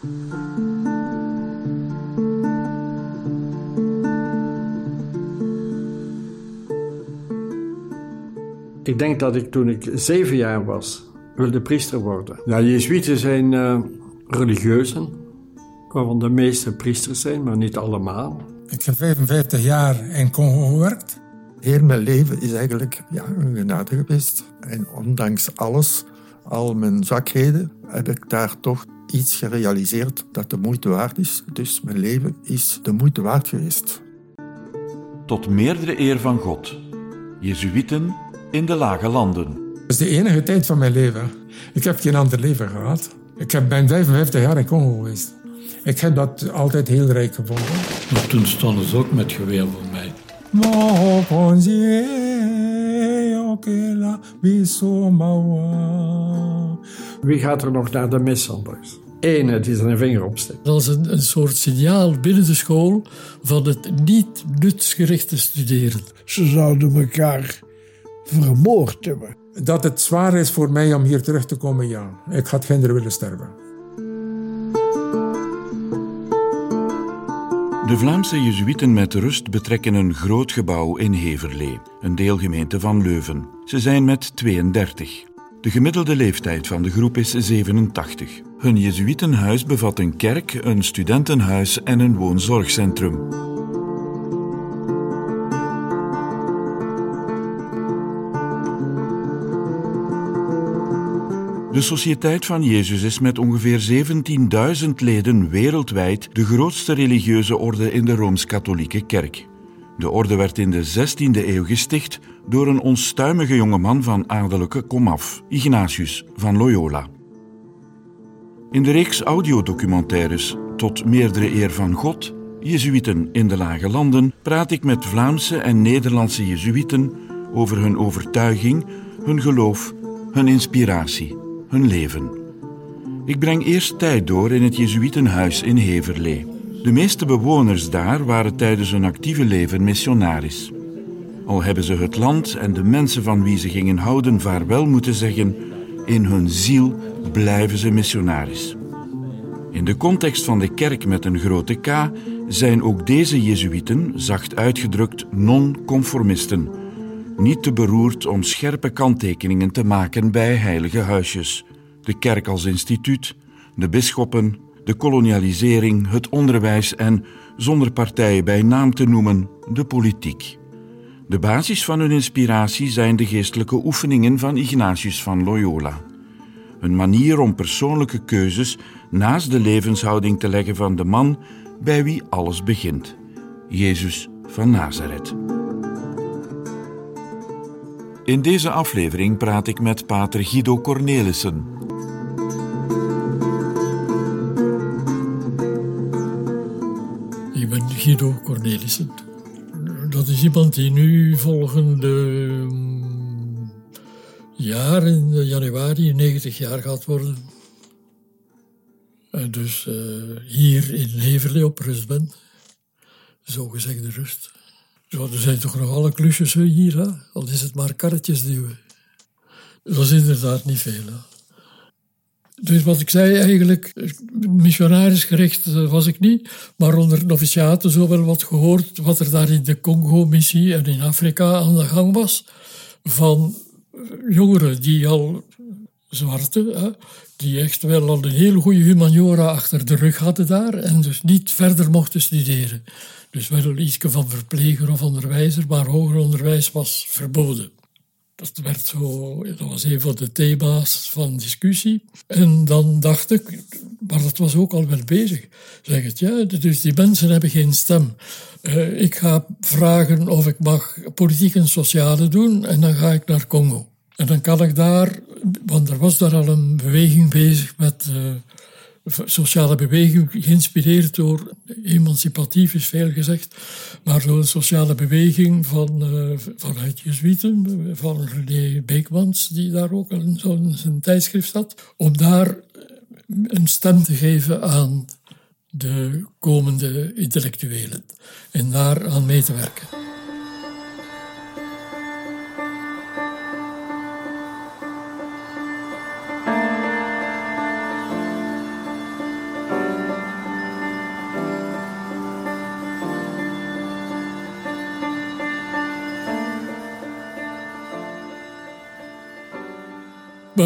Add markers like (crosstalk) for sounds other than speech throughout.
Ik denk dat ik toen ik zeven jaar was, wilde priester worden. Ja, Jezuïeten zijn uh, religieuzen, waarvan de meeste priesters zijn, maar niet allemaal. Ik heb 55 jaar in Congo gewerkt. Heel mijn leven is eigenlijk ja, een genade geweest. En ondanks alles, al mijn zwakheden, heb ik daar toch iets gerealiseerd dat de moeite waard is. Dus mijn leven is de moeite waard geweest. Tot meerdere eer van God. Jezuïten in de lage landen. Dat is de enige tijd van mijn leven. Ik heb geen ander leven gehad. Ik ben 55 jaar in Congo geweest. Ik heb dat altijd heel rijk gevonden. Maar toen stonden ze ook met geweer voor mij. Wie gaat er nog naar de mis anders? Ene die zijn vinger opsteekt. Dat is een, een soort signaal binnen de school van het niet nutsgerichte studeren. Ze zouden elkaar vermoord hebben. Dat het zwaar is voor mij om hier terug te komen, ja. Ik had geen willen sterven. De Vlaamse Jezuïeten met rust betrekken een groot gebouw in Heverlee, een deelgemeente van Leuven. Ze zijn met 32. De gemiddelde leeftijd van de groep is 87. Hun Jezuïtenhuis bevat een kerk, een studentenhuis en een woonzorgcentrum. De Sociëteit van Jezus is met ongeveer 17.000 leden wereldwijd de grootste religieuze orde in de Rooms-Katholieke Kerk. De orde werd in de 16e eeuw gesticht door een onstuimige jongeman van adellijke komaf, Ignatius van Loyola. In de reeks audiodocumentaires Tot meerdere eer van God, Jezuïten in de Lage Landen, praat ik met Vlaamse en Nederlandse Jezuïten over hun overtuiging, hun geloof, hun inspiratie hun leven. Ik breng eerst tijd door in het Jezuïtenhuis in Heverlee. De meeste bewoners daar waren tijdens hun actieve leven missionaris. Al hebben ze het land en de mensen van wie ze gingen houden vaarwel moeten zeggen, in hun ziel blijven ze missionaris. In de context van de kerk met een grote K zijn ook deze Jezuïeten, zacht uitgedrukt, non-conformisten niet te beroerd om scherpe kanttekeningen te maken bij heilige huisjes. De kerk als instituut, de bisschoppen, de kolonialisering, het onderwijs en, zonder partijen bij naam te noemen, de politiek. De basis van hun inspiratie zijn de geestelijke oefeningen van Ignatius van Loyola. Een manier om persoonlijke keuzes naast de levenshouding te leggen van de man bij wie alles begint, Jezus van Nazareth. In deze aflevering praat ik met pater Guido Cornelissen. Ik ben Guido Cornelissen. Dat is iemand die nu volgende mm, jaar, in januari, 90 jaar gaat worden. En dus uh, hier in Heverlee op rust ben. Zogezegde rust. Zo, er zijn toch nog alle klusjes hier, hè? al is het maar karretjes duwen. Dat is inderdaad niet veel. Hè? Dus wat ik zei eigenlijk, missionarisgericht eh, was ik niet, maar onder noviciaten zo wel wat gehoord wat er daar in de Congo-missie en in Afrika aan de gang was. Van jongeren die al zwarte, hè, die echt wel al een hele goede humaniora achter de rug hadden daar en dus niet verder mochten studeren. Dus wel iets van verpleger of onderwijzer, maar hoger onderwijs was verboden. Dat, werd zo, dat was een van de thema's van discussie. En dan dacht ik, maar dat was ook al wel bezig. Zeg het, ja, dus die mensen hebben geen stem. Uh, ik ga vragen of ik mag politiek en sociale doen en dan ga ik naar Congo. En dan kan ik daar, want er was daar al een beweging bezig met uh, sociale beweging, geïnspireerd door, emancipatief is veel gezegd, maar door een sociale beweging van, uh, vanuit Jezuïten, van René Beekmans, die daar ook in zo'n zijn tijdschrift had, om daar een stem te geven aan de komende intellectuelen en daar aan mee te werken.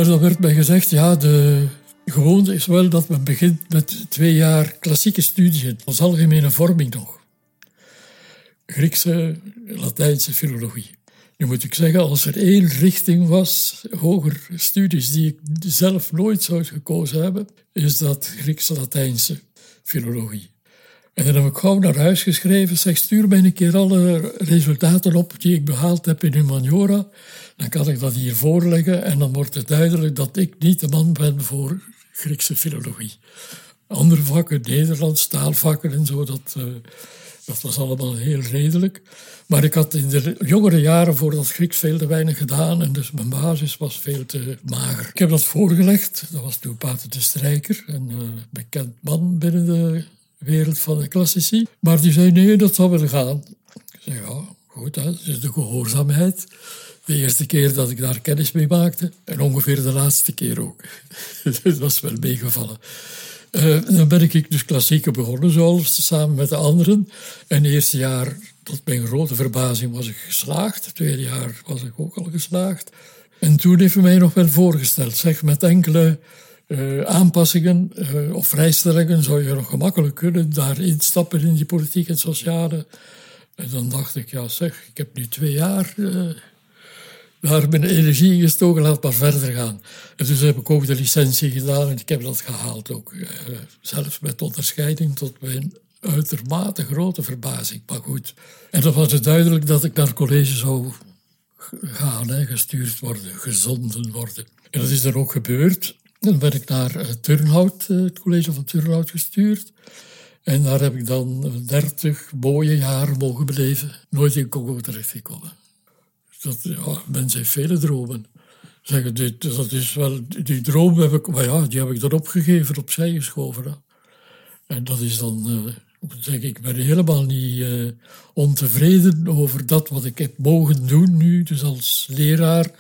Dan werd mij gezegd, ja, de gewoonte is wel dat men begint met twee jaar klassieke studies, als algemene vorming nog. Griekse, Latijnse filologie. Nu moet ik zeggen, als er één richting was, hoger studies, die ik zelf nooit zou gekozen hebben, is dat Grieks-Latijnse filologie. En dan heb ik gauw naar huis geschreven, zeg stuur mij een keer alle resultaten op die ik behaald heb in humaniora. Dan kan ik dat hier voorleggen en dan wordt het duidelijk dat ik niet de man ben voor Griekse filologie. Andere vakken, Nederlands, taalvakken en zo, dat, uh, dat was allemaal heel redelijk. Maar ik had in de jongere jaren voor dat Grieks veel te weinig gedaan en dus mijn basis was veel te mager. Ik heb dat voorgelegd, dat was toen Pater de Strijker, een uh, bekend man binnen de wereld van de klassici. Maar die zei, nee, dat zal wel gaan. Ik zei, ja, goed, dat is de gehoorzaamheid. De eerste keer dat ik daar kennis mee maakte. En ongeveer de laatste keer ook. (laughs) dat was wel meegevallen. Uh, dan ben ik dus klassieke begonnen, zoals samen met de anderen. En het eerste jaar, tot mijn grote verbazing, was ik geslaagd. Het tweede jaar was ik ook al geslaagd. En toen heeft hij mij nog wel voorgesteld, zeg, met enkele uh, aanpassingen uh, of vrijstellingen zou je nog gemakkelijk kunnen daar instappen in die politiek en sociale. En dan dacht ik, ja zeg, ik heb nu twee jaar uh, daar mijn energie in gestoken, laat maar verder gaan. En dus heb ik ook de licentie gedaan en ik heb dat gehaald ook. zelfs met onderscheiding tot mijn uitermate grote verbazing. Maar goed. En dan was het duidelijk dat ik naar college zou gaan, hè, gestuurd worden, gezonden worden. En dat is er ook gebeurd. Dan ben ik naar uh, Turnhout, uh, het college van Turnhout gestuurd. En daar heb ik dan dertig mooie jaren mogen beleven. Nooit in Congo terechtgekomen. Dat, ja, mensen heeft vele dromen. Zeggen, dit, dat is wel, die droom heb ik, maar ja, die heb ik dan opgegeven, opzij geschoven. En dat is dan, zeg ik, ben helemaal niet ontevreden over dat wat ik heb mogen doen nu, dus als leraar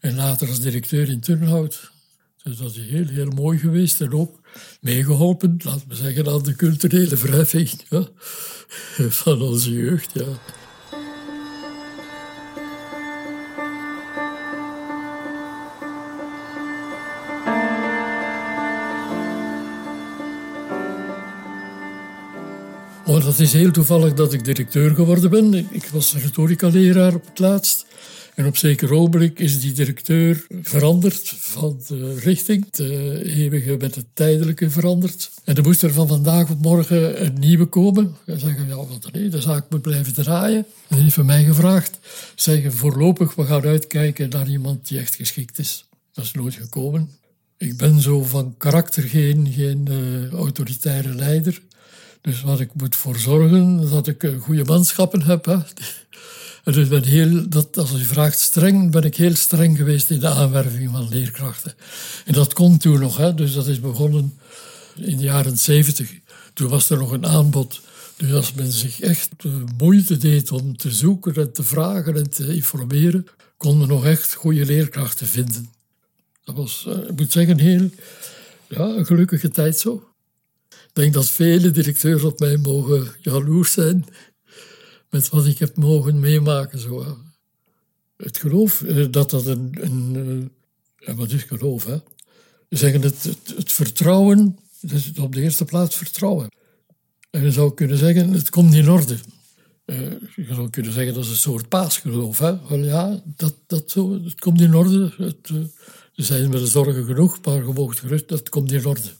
en later als directeur in Turnhout. Dus dat is heel, heel mooi geweest en ook meegeholpen, laten we zeggen, aan de culturele verheffing van onze jeugd. Ja. Oh, is heel toevallig dat ik directeur geworden ben. Ik was retorica-leraar op het laatst. En op zeker ogenblik is die directeur veranderd van de richting. De eeuwige met het tijdelijke veranderd. En er moest er van vandaag op morgen een nieuwe komen. En zeggen, ja, want nee, de zaak moet blijven draaien. En heeft van mij gevraagd, zeggen voorlopig, we gaan uitkijken naar iemand die echt geschikt is. Dat is nooit gekomen. Ik ben zo van karakter geen, geen uh, autoritaire leider. Dus wat ik moet voor zorgen, dat ik uh, goede manschappen heb. Hè. Dus ben heel, dat, als u vraagt streng, ben ik heel streng geweest in de aanwerving van leerkrachten. En dat kon toen nog, hè, dus dat is begonnen in de jaren zeventig. Toen was er nog een aanbod. Dus als men zich echt moeite deed om te zoeken en te vragen en te informeren, kon men nog echt goede leerkrachten vinden. Dat was, eh, ik moet zeggen, heel ja, gelukkige tijd zo. Ik denk dat vele directeurs op mij mogen jaloers zijn met wat ik heb mogen meemaken. Zo. Het geloof, eh, dat dat een... een eh, wat is geloof, hè? zeggen het, het, het vertrouwen, dus op de eerste plaats vertrouwen. En je zou kunnen zeggen, het komt in orde. Uh, je zou kunnen zeggen, dat is een soort paasgeloof. Hè? Ja, dat, dat zo, het komt in orde. Het, er zijn wel zorgen genoeg, maar je gerust, dat komt in orde.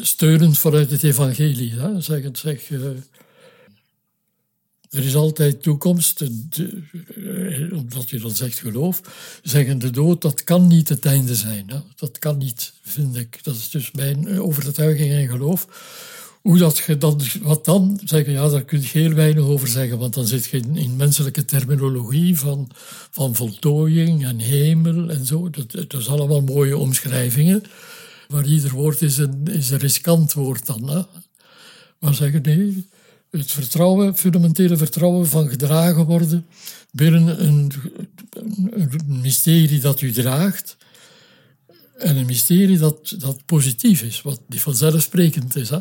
Steunend vanuit het evangelie. Hè? Zeg, zeg, er is altijd toekomst, de, omdat je dan zegt geloof. Zeggen de dood, dat kan niet het einde zijn. Hè? Dat kan niet, vind ik. Dat is dus mijn overtuiging en geloof. Hoe dat je dan, wat dan? Zeggen, ja, daar kun je heel weinig over zeggen, want dan zit je in, menselijke terminologie van, van voltooiing en hemel en zo. Dat, dat is allemaal mooie omschrijvingen. Maar ieder woord is een, is een riskant woord dan. Hè? Maar zeggen, nee, het vertrouwen, fundamentele vertrouwen van gedragen worden binnen een, een, mysterie dat u draagt. En een mysterie dat, dat positief is, wat niet vanzelfsprekend is. Hè?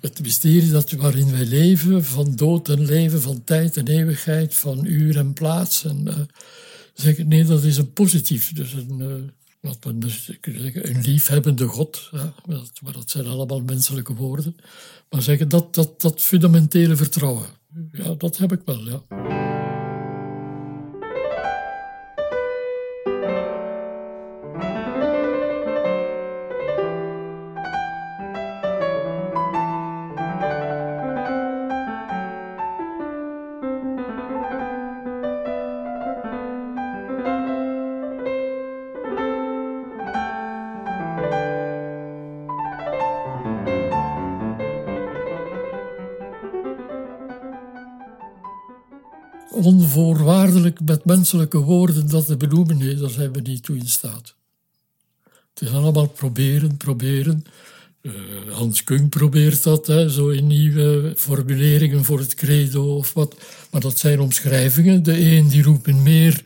Het mysterie dat, waarin wij leven, van dood en leven, van tijd en eeuwigheid, van uur en plaats. En, uh, nee, dat is een positief. Dus een, uh, wat we dus zeggen, een liefhebbende God. Ja, maar dat zijn allemaal menselijke woorden. Maar zeggen dat, dat, dat fundamentele vertrouwen, ja, dat heb ik wel, ja. Onvoorwaardelijk met menselijke woorden dat te benoemen, nee, daar zijn we niet toe in staat. Het is allemaal proberen, proberen. Uh, Hans Kung probeert dat, hè, zo in nieuwe formuleringen voor het credo of wat. Maar dat zijn omschrijvingen. De een die roept meer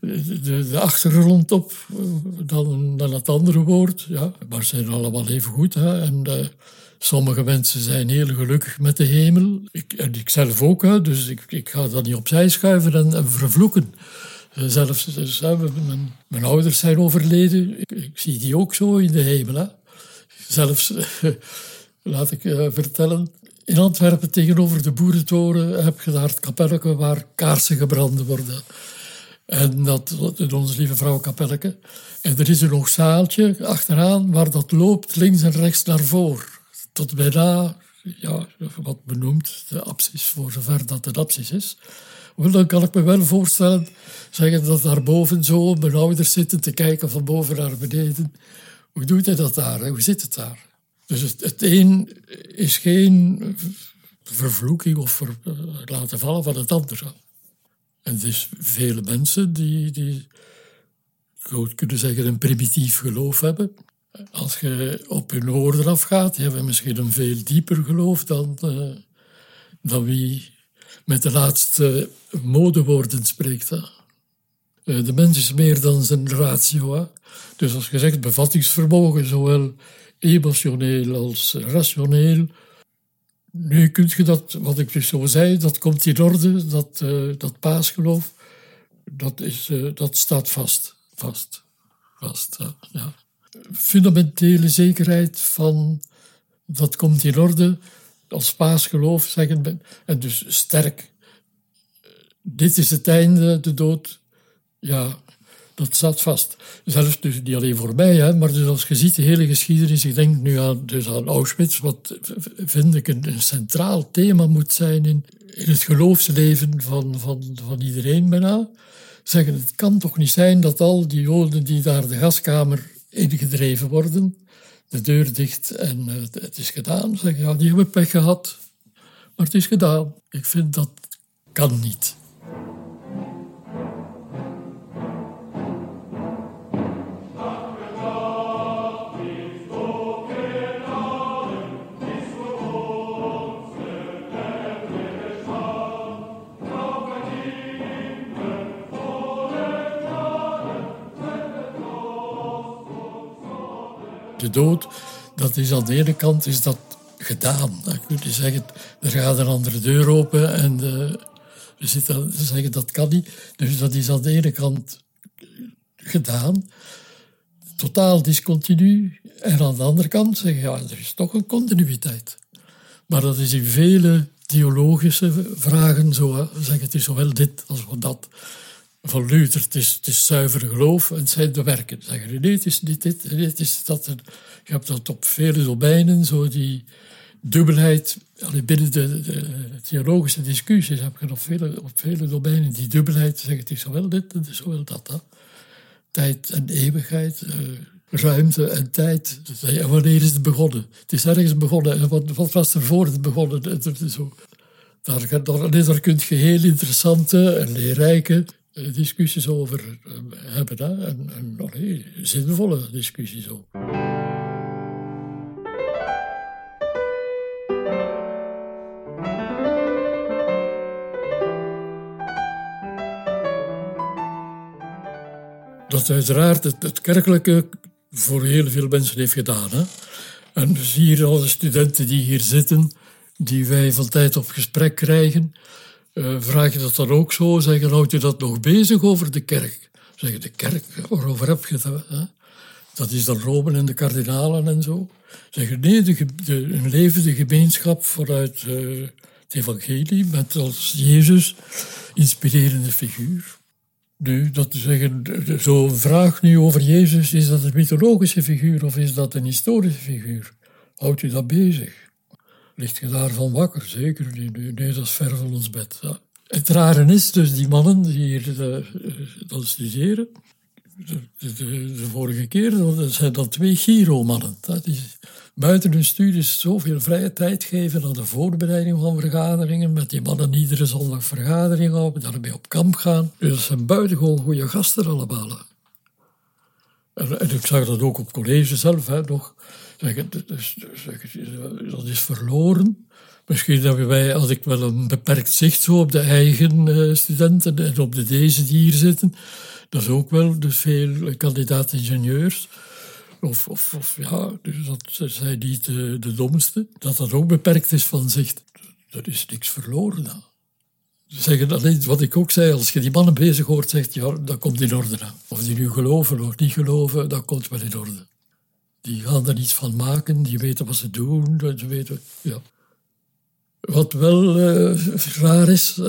de, de achtergrond op eh, dan, dan het andere woord. Ja, maar ze zijn allemaal even goed. Hè. En Sommige mensen zijn heel gelukkig met de hemel. Ik, en ik zelf ook, hè, dus ik, ik ga dat niet opzij schuiven en, en vervloeken. Eh, zelfs mijn, ouders zijn overleden. Ik, ik, zie die ook zo in de hemel. Hè. Zelfs, (laughs) laat ik uh, vertellen, in Antwerpen tegenover de Boerentoren heb je daar het kapelletje waar kaarsen gebrand worden. En dat, dat onze lieve vrouw kapelletje. En er is een nog zaaltje achteraan waar dat loopt links en rechts naar voren tot bijna, ja, wat benoemd, de apsis, voor zover dat een apsis is. Dan kan ik me wel voorstellen, zeggen dat daarboven zo mijn ouders zitten te kijken van boven naar beneden. Hoe doet hij dat daar? Hoe zit het daar? Dus het, een is geen vervloeking of eh, laten vallen van het andere. En het is vele mensen die, die kunnen zeggen, een primitief geloof hebben. Als je op hun woorden afgaat, hebben we misschien een veel dieper geloof dan, uh, dan wie met de laatste modewoorden spreekt. Uh, de mens is meer dan zijn ratio. Hè? Dus als je zegt bevattingsvermogen, zowel emotioneel als rationeel. Nu kun je dat, wat ik dus zo zei, dat komt in orde, dat, uh, dat paasgeloof, dat, is, dat staat vast. Vast. Vast, ja fundamentele zekerheid van dat komt in orde, als paasgeloof zeggen, en dus sterk. Dit is het einde, de dood, ja, dat staat vast. Zelfs dus niet alleen voor mij, hè, maar dus als je ziet de hele geschiedenis, ik denk nu aan, dus aan Auschwitz, wat vind ik een, een centraal thema moet zijn in, in het geloofsleven van, van, van iedereen bijna. Zeggen, het kan toch niet zijn dat al die Joden die daar de gaskamer ingedreven worden, de deur dicht en uh, het is gedaan. Zeg, ja, die hebben pech gehad, maar het is gedaan. Ik vind dat kan niet. De dood, dat is aan de ene kant is dat gedaan. Dan kun je zeggen, er gaat een andere deur open en uh, we zitten te zeggen dat kan niet. Dus dat is aan de ene kant gedaan, totaal discontinu. En aan de andere kant zeggen, ja, er is toch een continuïteit. Maar dat is in vele theologische vragen zo. Zeggen, het is zowel dit als dat van Luther, het is, is zuiver geloof en het zijn de werken. Zeggen, nee, het is dit, het is dat. je hebt dat op vele domeinen, zo die dubbelheid, binnen de, de, theologische discussies heb je op vele, op vele domeinen die dubbelheid, zeggen het is zowel dit en zowel dat. Tijd en eeuwigheid, uh, ruimte en tijd. wanneer is het begonnen? Het is ergens begonnen. En wat, was er voor het begonnen? Zo. Daar, daar, daar kun je heel interessante en leerrijke eh, discussies over eh, hebben. Hè? En, en allee, zinvolle discussies ook. Dat uiteraard het, het kerkelijke voor heel veel mensen heeft gedaan. Hè? En dus hier alle studenten die hier zitten, die wij van tijd op gesprek krijgen, uh, vraag je dat dan ook zo? Zeggen, houd je dat nog bezig over de kerk? Zeggen, de kerk, waarover heb je dat? Dat is dan Rome en de kardinalen en zo. Zeggen nee, de, een levende gemeenschap vanuit uh, het evangelie met als Jezus inspirerende figuur. Nu, dat zeggen, zo'n vraag nu over Jezus, is dat een mythologische figuur of is dat een historische figuur? Houdt u dat bezig? Ligt je daarvan wakker? Zeker, nee, nee dat is ver van ons bed. Het rare is dus, die mannen die hier uh, dan studeren, de, vorige keer dat zijn dat twee Giro-mannen. Die buiten hun studies zoveel vrije tijd geven aan de voorbereiding van vergaderingen, met die mannen iedere zondag vergaderingen houden, daarmee op kamp gaan. Dus dat zijn buitengewoon goede gasten allemaal. En, en, ik zag dat ook op college zelf hè, nog. Zeggen, dus, dat is verloren. Misschien hebben wij, als ik wel een beperkt zicht zo op de eigen uh, studenten en op de deze die hier zitten, dat is ook wel dus veel kandidaat-ingenieurs. Of, of, of, ja, dus dat zijn niet de, domste. Dat dat ook beperkt is van zicht. Er is niks verloren dan. Zeggen alleen wat ik ook zei, als je die mannen bezig hoort, zegt ja, dat komt in orde. Of die nu geloven of niet geloven, dat komt wel in orde. Die gaan er iets van maken, die weten wat ze doen, ze weten, ja. Wat wel uh, raar is,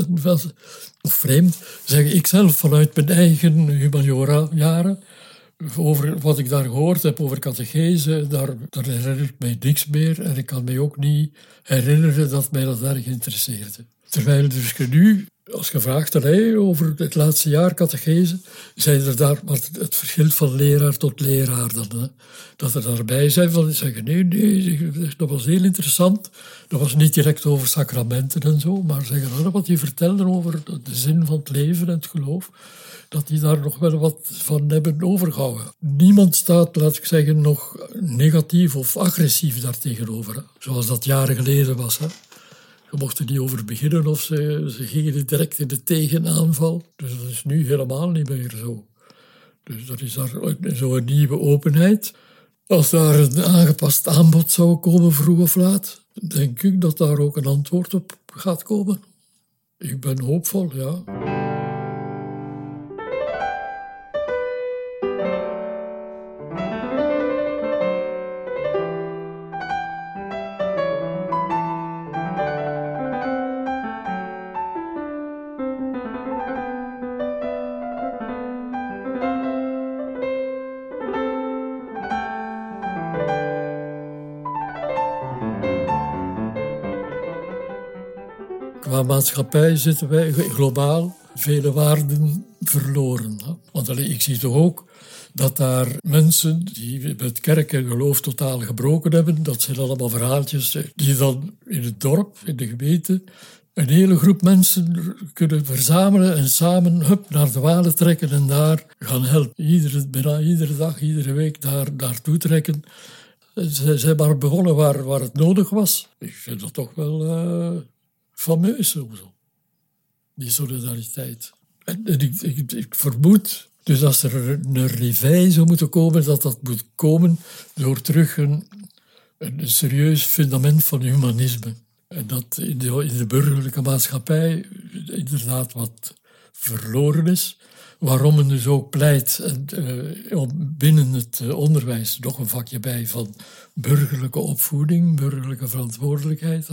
of vreemd, zeg ik zelf vanuit mijn eigen humaniora-jaren, over wat ik daar gehoord heb over catechese, daar, daar herinner ik mij niks meer. En ik kan mij ook niet herinneren dat mij dat erg interesseerde. Terwijl dus nu als gevraagd hey, over het laatste jaar catechese, zijn er daar maar het verschil van leraar tot leraar dan. Dat er daarbij zijn van zeggen, nee, nee, dat was heel interessant. Dat was niet direct over sacramenten en zo, maar zeggen wat die vertellen over de zin van het leven en het geloof, dat die daar nog wel wat van hebben overgehouden. Niemand staat, laat ik zeggen, nog negatief of agressief daartegenover, zoals dat jaren geleden was. Hè? Je mocht er niet over beginnen of ze, ze gingen direct in de tegenaanval. Dus dat is nu helemaal niet meer zo. Dus dat is daar zo'n nieuwe openheid. Als daar een aangepast aanbod zou komen, vroeg of laat, denk ik dat daar ook een antwoord op gaat komen. Ik ben hoopvol, ja. Maatschappij zitten wij globaal vele waarden verloren. Want ik zie toch ook dat daar mensen die met kerk en geloof totaal gebroken hebben, dat zijn allemaal verhaaltjes die dan in het dorp, in de gemeente, een hele groep mensen kunnen verzamelen en samen hup, naar de Walen trekken en daar gaan helpen. Iedere, bijna iedere dag, iedere week daar, naartoe trekken. Ze zijn maar begonnen waar, waar het nodig was. Ik vind dat toch wel uh, fameus. Zo die solidariteit. En, ik, vermoed dus als er een revij zou moeten komen, dat dat moet komen door terug een, een serieus fundament van humanisme. En dat in de, in de burgerlijke maatschappij inderdaad wat verloren is. Waarom men dus ook pleit om binnen het uh, onderwijs nog een vakje bij van burgerlijke opvoeding, burgerlijke verantwoordelijkheid.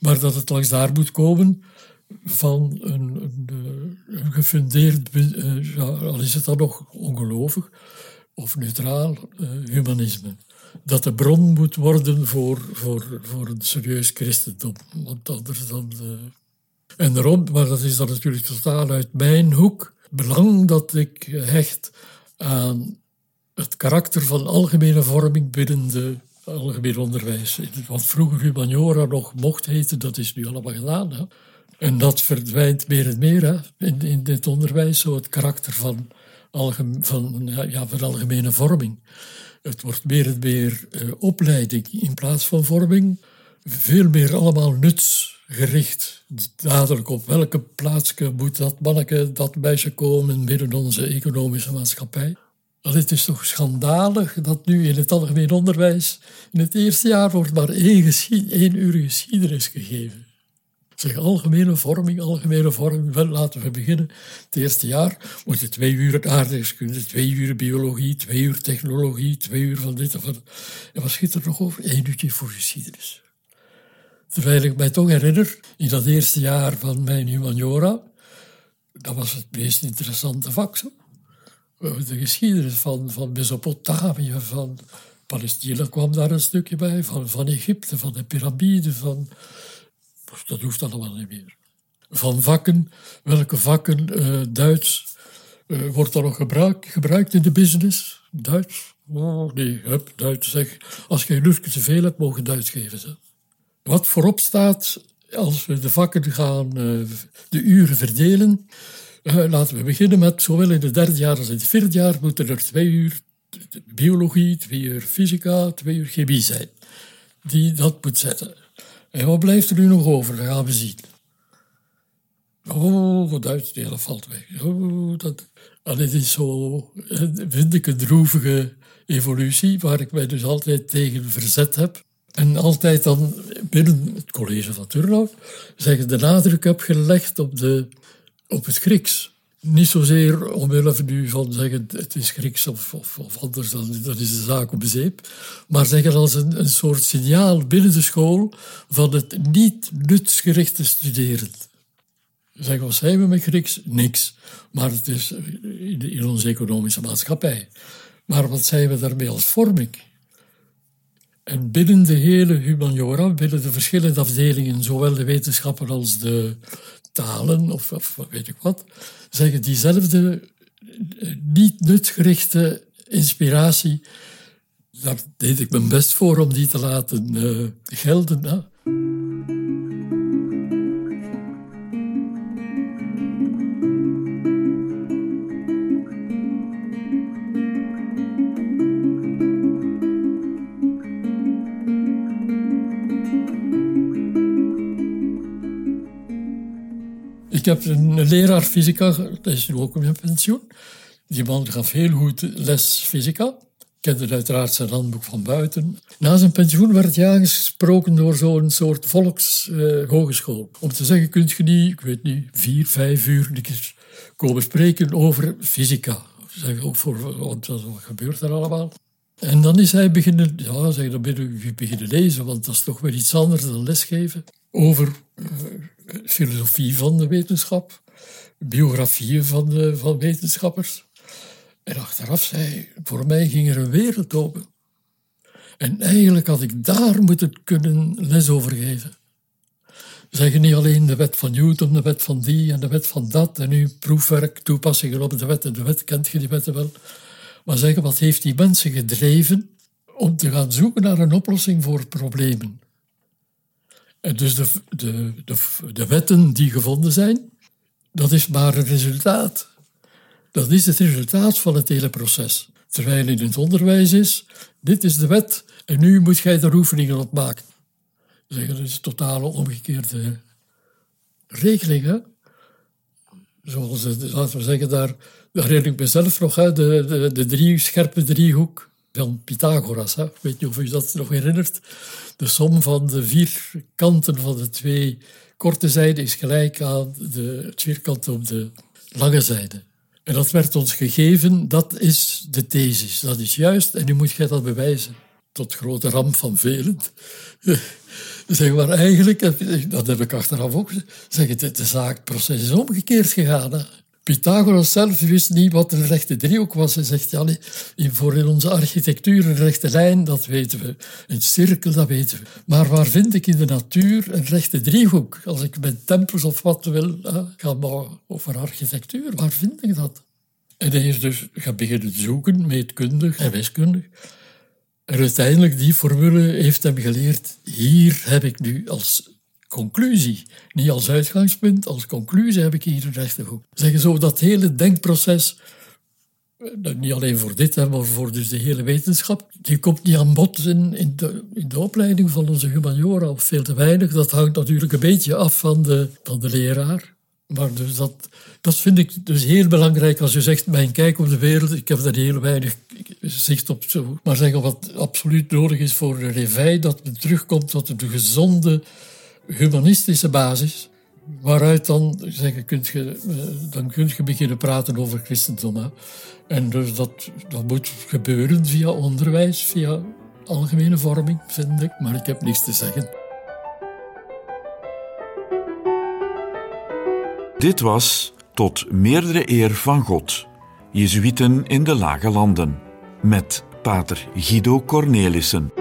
Maar dat het langs daar moet komen van een, een, een gefundeerd, uh, ja, al is het dan nog ongelovig of neutraal, uh, humanisme. Dat de bron moet worden voor, voor, voor een serieus christendom. Want anders dan. Uh, en daarom, maar dat is dan natuurlijk totaal uit mijn hoek, belang dat ik hecht aan het karakter van algemene vorming binnen de algemeen onderwijs. Wat vroeger humaniora nog mocht heten, dat is nu allemaal gedaan. Hè? En dat verdwijnt meer en meer hè, in, in dit onderwijs, zo het karakter van, van, ja, van algemene vorming. Het wordt meer en meer uh, opleiding in plaats van vorming. Veel meer allemaal nutsgericht. Dadelijk op welke plaats moet dat manneke, dat meisje komen binnen onze economische maatschappij. Al het is toch schandalig dat nu in het algemeen onderwijs in het eerste jaar wordt maar één, één uur geschiedenis gegeven Zeg, algemene vorming, algemene vorming. Wel, laten we beginnen. Het eerste jaar moeten twee uur aardrijkskunde, twee uur biologie, twee uur technologie, twee uur van dit of van En wat schiet er nog over? Eén uurtje voor geschiedenis. Terwijl ik mij toch herinner, in dat eerste jaar van mijn humaniora, dat was het meest interessante vak. Zo. De geschiedenis van, van Mesopotamië, van Palestina kwam daar een stukje bij, van, van Egypte, van de piramiden, van... Dat hoeft allemaal niet meer. Van vakken, welke vakken, uh, Duits, uh, wordt er nog gebruik, gebruikt in de business? Duits? Oh, nee, Duits zeg. Als je een te veel hebt, mogen Duits geven. Zeg. Wat voorop staat als we de vakken gaan, uh, de uren verdelen. Uh, laten we beginnen met, zowel in het derde jaar als in het vierde jaar, moeten er twee uur biologie, twee uur fysica, twee uur chemie zijn. Die dat moet zetten. En wat blijft er nu nog over? Dat gaan we zien. Oh, wat hele valt weg. Oh, dat, en dit is zo, vind ik, een droevige evolutie, waar ik mij dus altijd tegen verzet heb. En altijd dan binnen het college van Turnhout zeggen de nadruk heb gelegd op, de, op het Grieks. Niet zozeer omwille nu van zeggen het is Grieks of, of, anders, dan, dan is de zaak op zeep. Maar zeggen als een, een soort signaal binnen de school van het niet nutsgerichte studeren. Zeggen, wat zijn we met Grieks? Niks. Maar het is in, in onze economische maatschappij. Maar wat zijn we daarmee als vorming? En binnen de hele humaniora, binnen de verschillende afdelingen, zowel de wetenschappen als de of, weet ik wat, zeggen diezelfde eh, niet nutgerichte inspiratie. Daar deed ik mijn best voor om die te laten uh, gelden. Heb een leraar fysica, dat is nu ook in pensioen. Die man gaf heel goed les fysica. Kende uiteraard zijn handboek van buiten. Na zijn pensioen werd hij aangesproken door zo'n soort volkshogeschool. Om te zeggen, kunt je niet, ik weet niet, vier, vijf uur een keer komen spreken over fysica. Zeg ook voor, wat gebeurt er allemaal? En dan is hij beginnen, ja, zeg, dan ben beginnen lezen, want dat is toch weer iets anders dan lesgeven. Over uh, filosofie van de wetenschap, biografieën van, van wetenschappers. En achteraf zei voor mij ging er een wereld open. En eigenlijk had ik daar moeten kunnen les over geven. Zeggen niet alleen de wet van Newton, de wet van die en de wet van dat, en nu proefwerk, toepassingen op de wet en de wet, kent je die wetten wel. Maar zeggen, wat heeft die mensen gedreven om te gaan zoeken naar een oplossing voor problemen? Dus de, de, de, de wetten die gevonden zijn, dat is maar een resultaat. Dat is het resultaat van het hele proces. Terwijl in het onderwijs is, dit is de wet en nu moet jij er oefeningen op maken. Zeggen, dat is totale omgekeerde regeling. Zoals, laten we zeggen, daar, daar herinner ik mezelf nog, hè, de, de, de drie, scherpe driehoek van Pythagoras. Weet niet of u dat nog herinnert. De som van de vier kanten van de twee korte zijden is gelijk aan de, het vierkant op de lange zijde. En dat werd ons gegeven, dat is de thesis, dat is juist en nu moet je dat bewijzen. Tot grote ramp van velen. (laughs) zeg maar eigenlijk, dat heb ik achteraf ook gezegd, de zaak, het proces is omgekeerd gegaan. Pythagoras zelf wist niet wat een rechte driehoek was. Hij zegt, ja, voor in onze architectuur een rechte lijn, dat weten we. Een cirkel, dat weten we. Maar waar vind ik in de natuur een rechte driehoek? Als ik met tempels of wat wil gaan bouwen over architectuur, waar vind ik dat? En hij is dus gaan beginnen zoeken, meetkundig en wiskundig. En uiteindelijk, die formule heeft hem geleerd, hier heb ik nu als conclusie. Niet als uitgangspunt, als conclusie heb ik hier een. Zeggen zo dat hele denkproces, eh, niet alleen voor dit, maar voor dus de hele wetenschap, die komt niet aan bod in, in, de, in opleiding van onze humaniora, of veel te weinig. Dat hangt natuurlijk een beetje af van de, van de leraar. Maar dus dat, dat vind ik dus heel belangrijk als je zegt, mijn kijk op de wereld, ik heb daar heel weinig zicht op. Zo. Maar zeggen wat absoluut nodig is voor de revij, dat het terugkomt tot de gezonde humanistische basis waaruit dan, zeggen, kunt je, eh, dan kun je beginnen praten over christendom. Hè. En dus dat, dat moet gebeuren via onderwijs, via algemene vorming, vind ik. Maar ik heb niks te zeggen. Dit was Tot meerdere eer van God. Jezuïeten in de Lage Landen. Met pater Guido Cornelissen.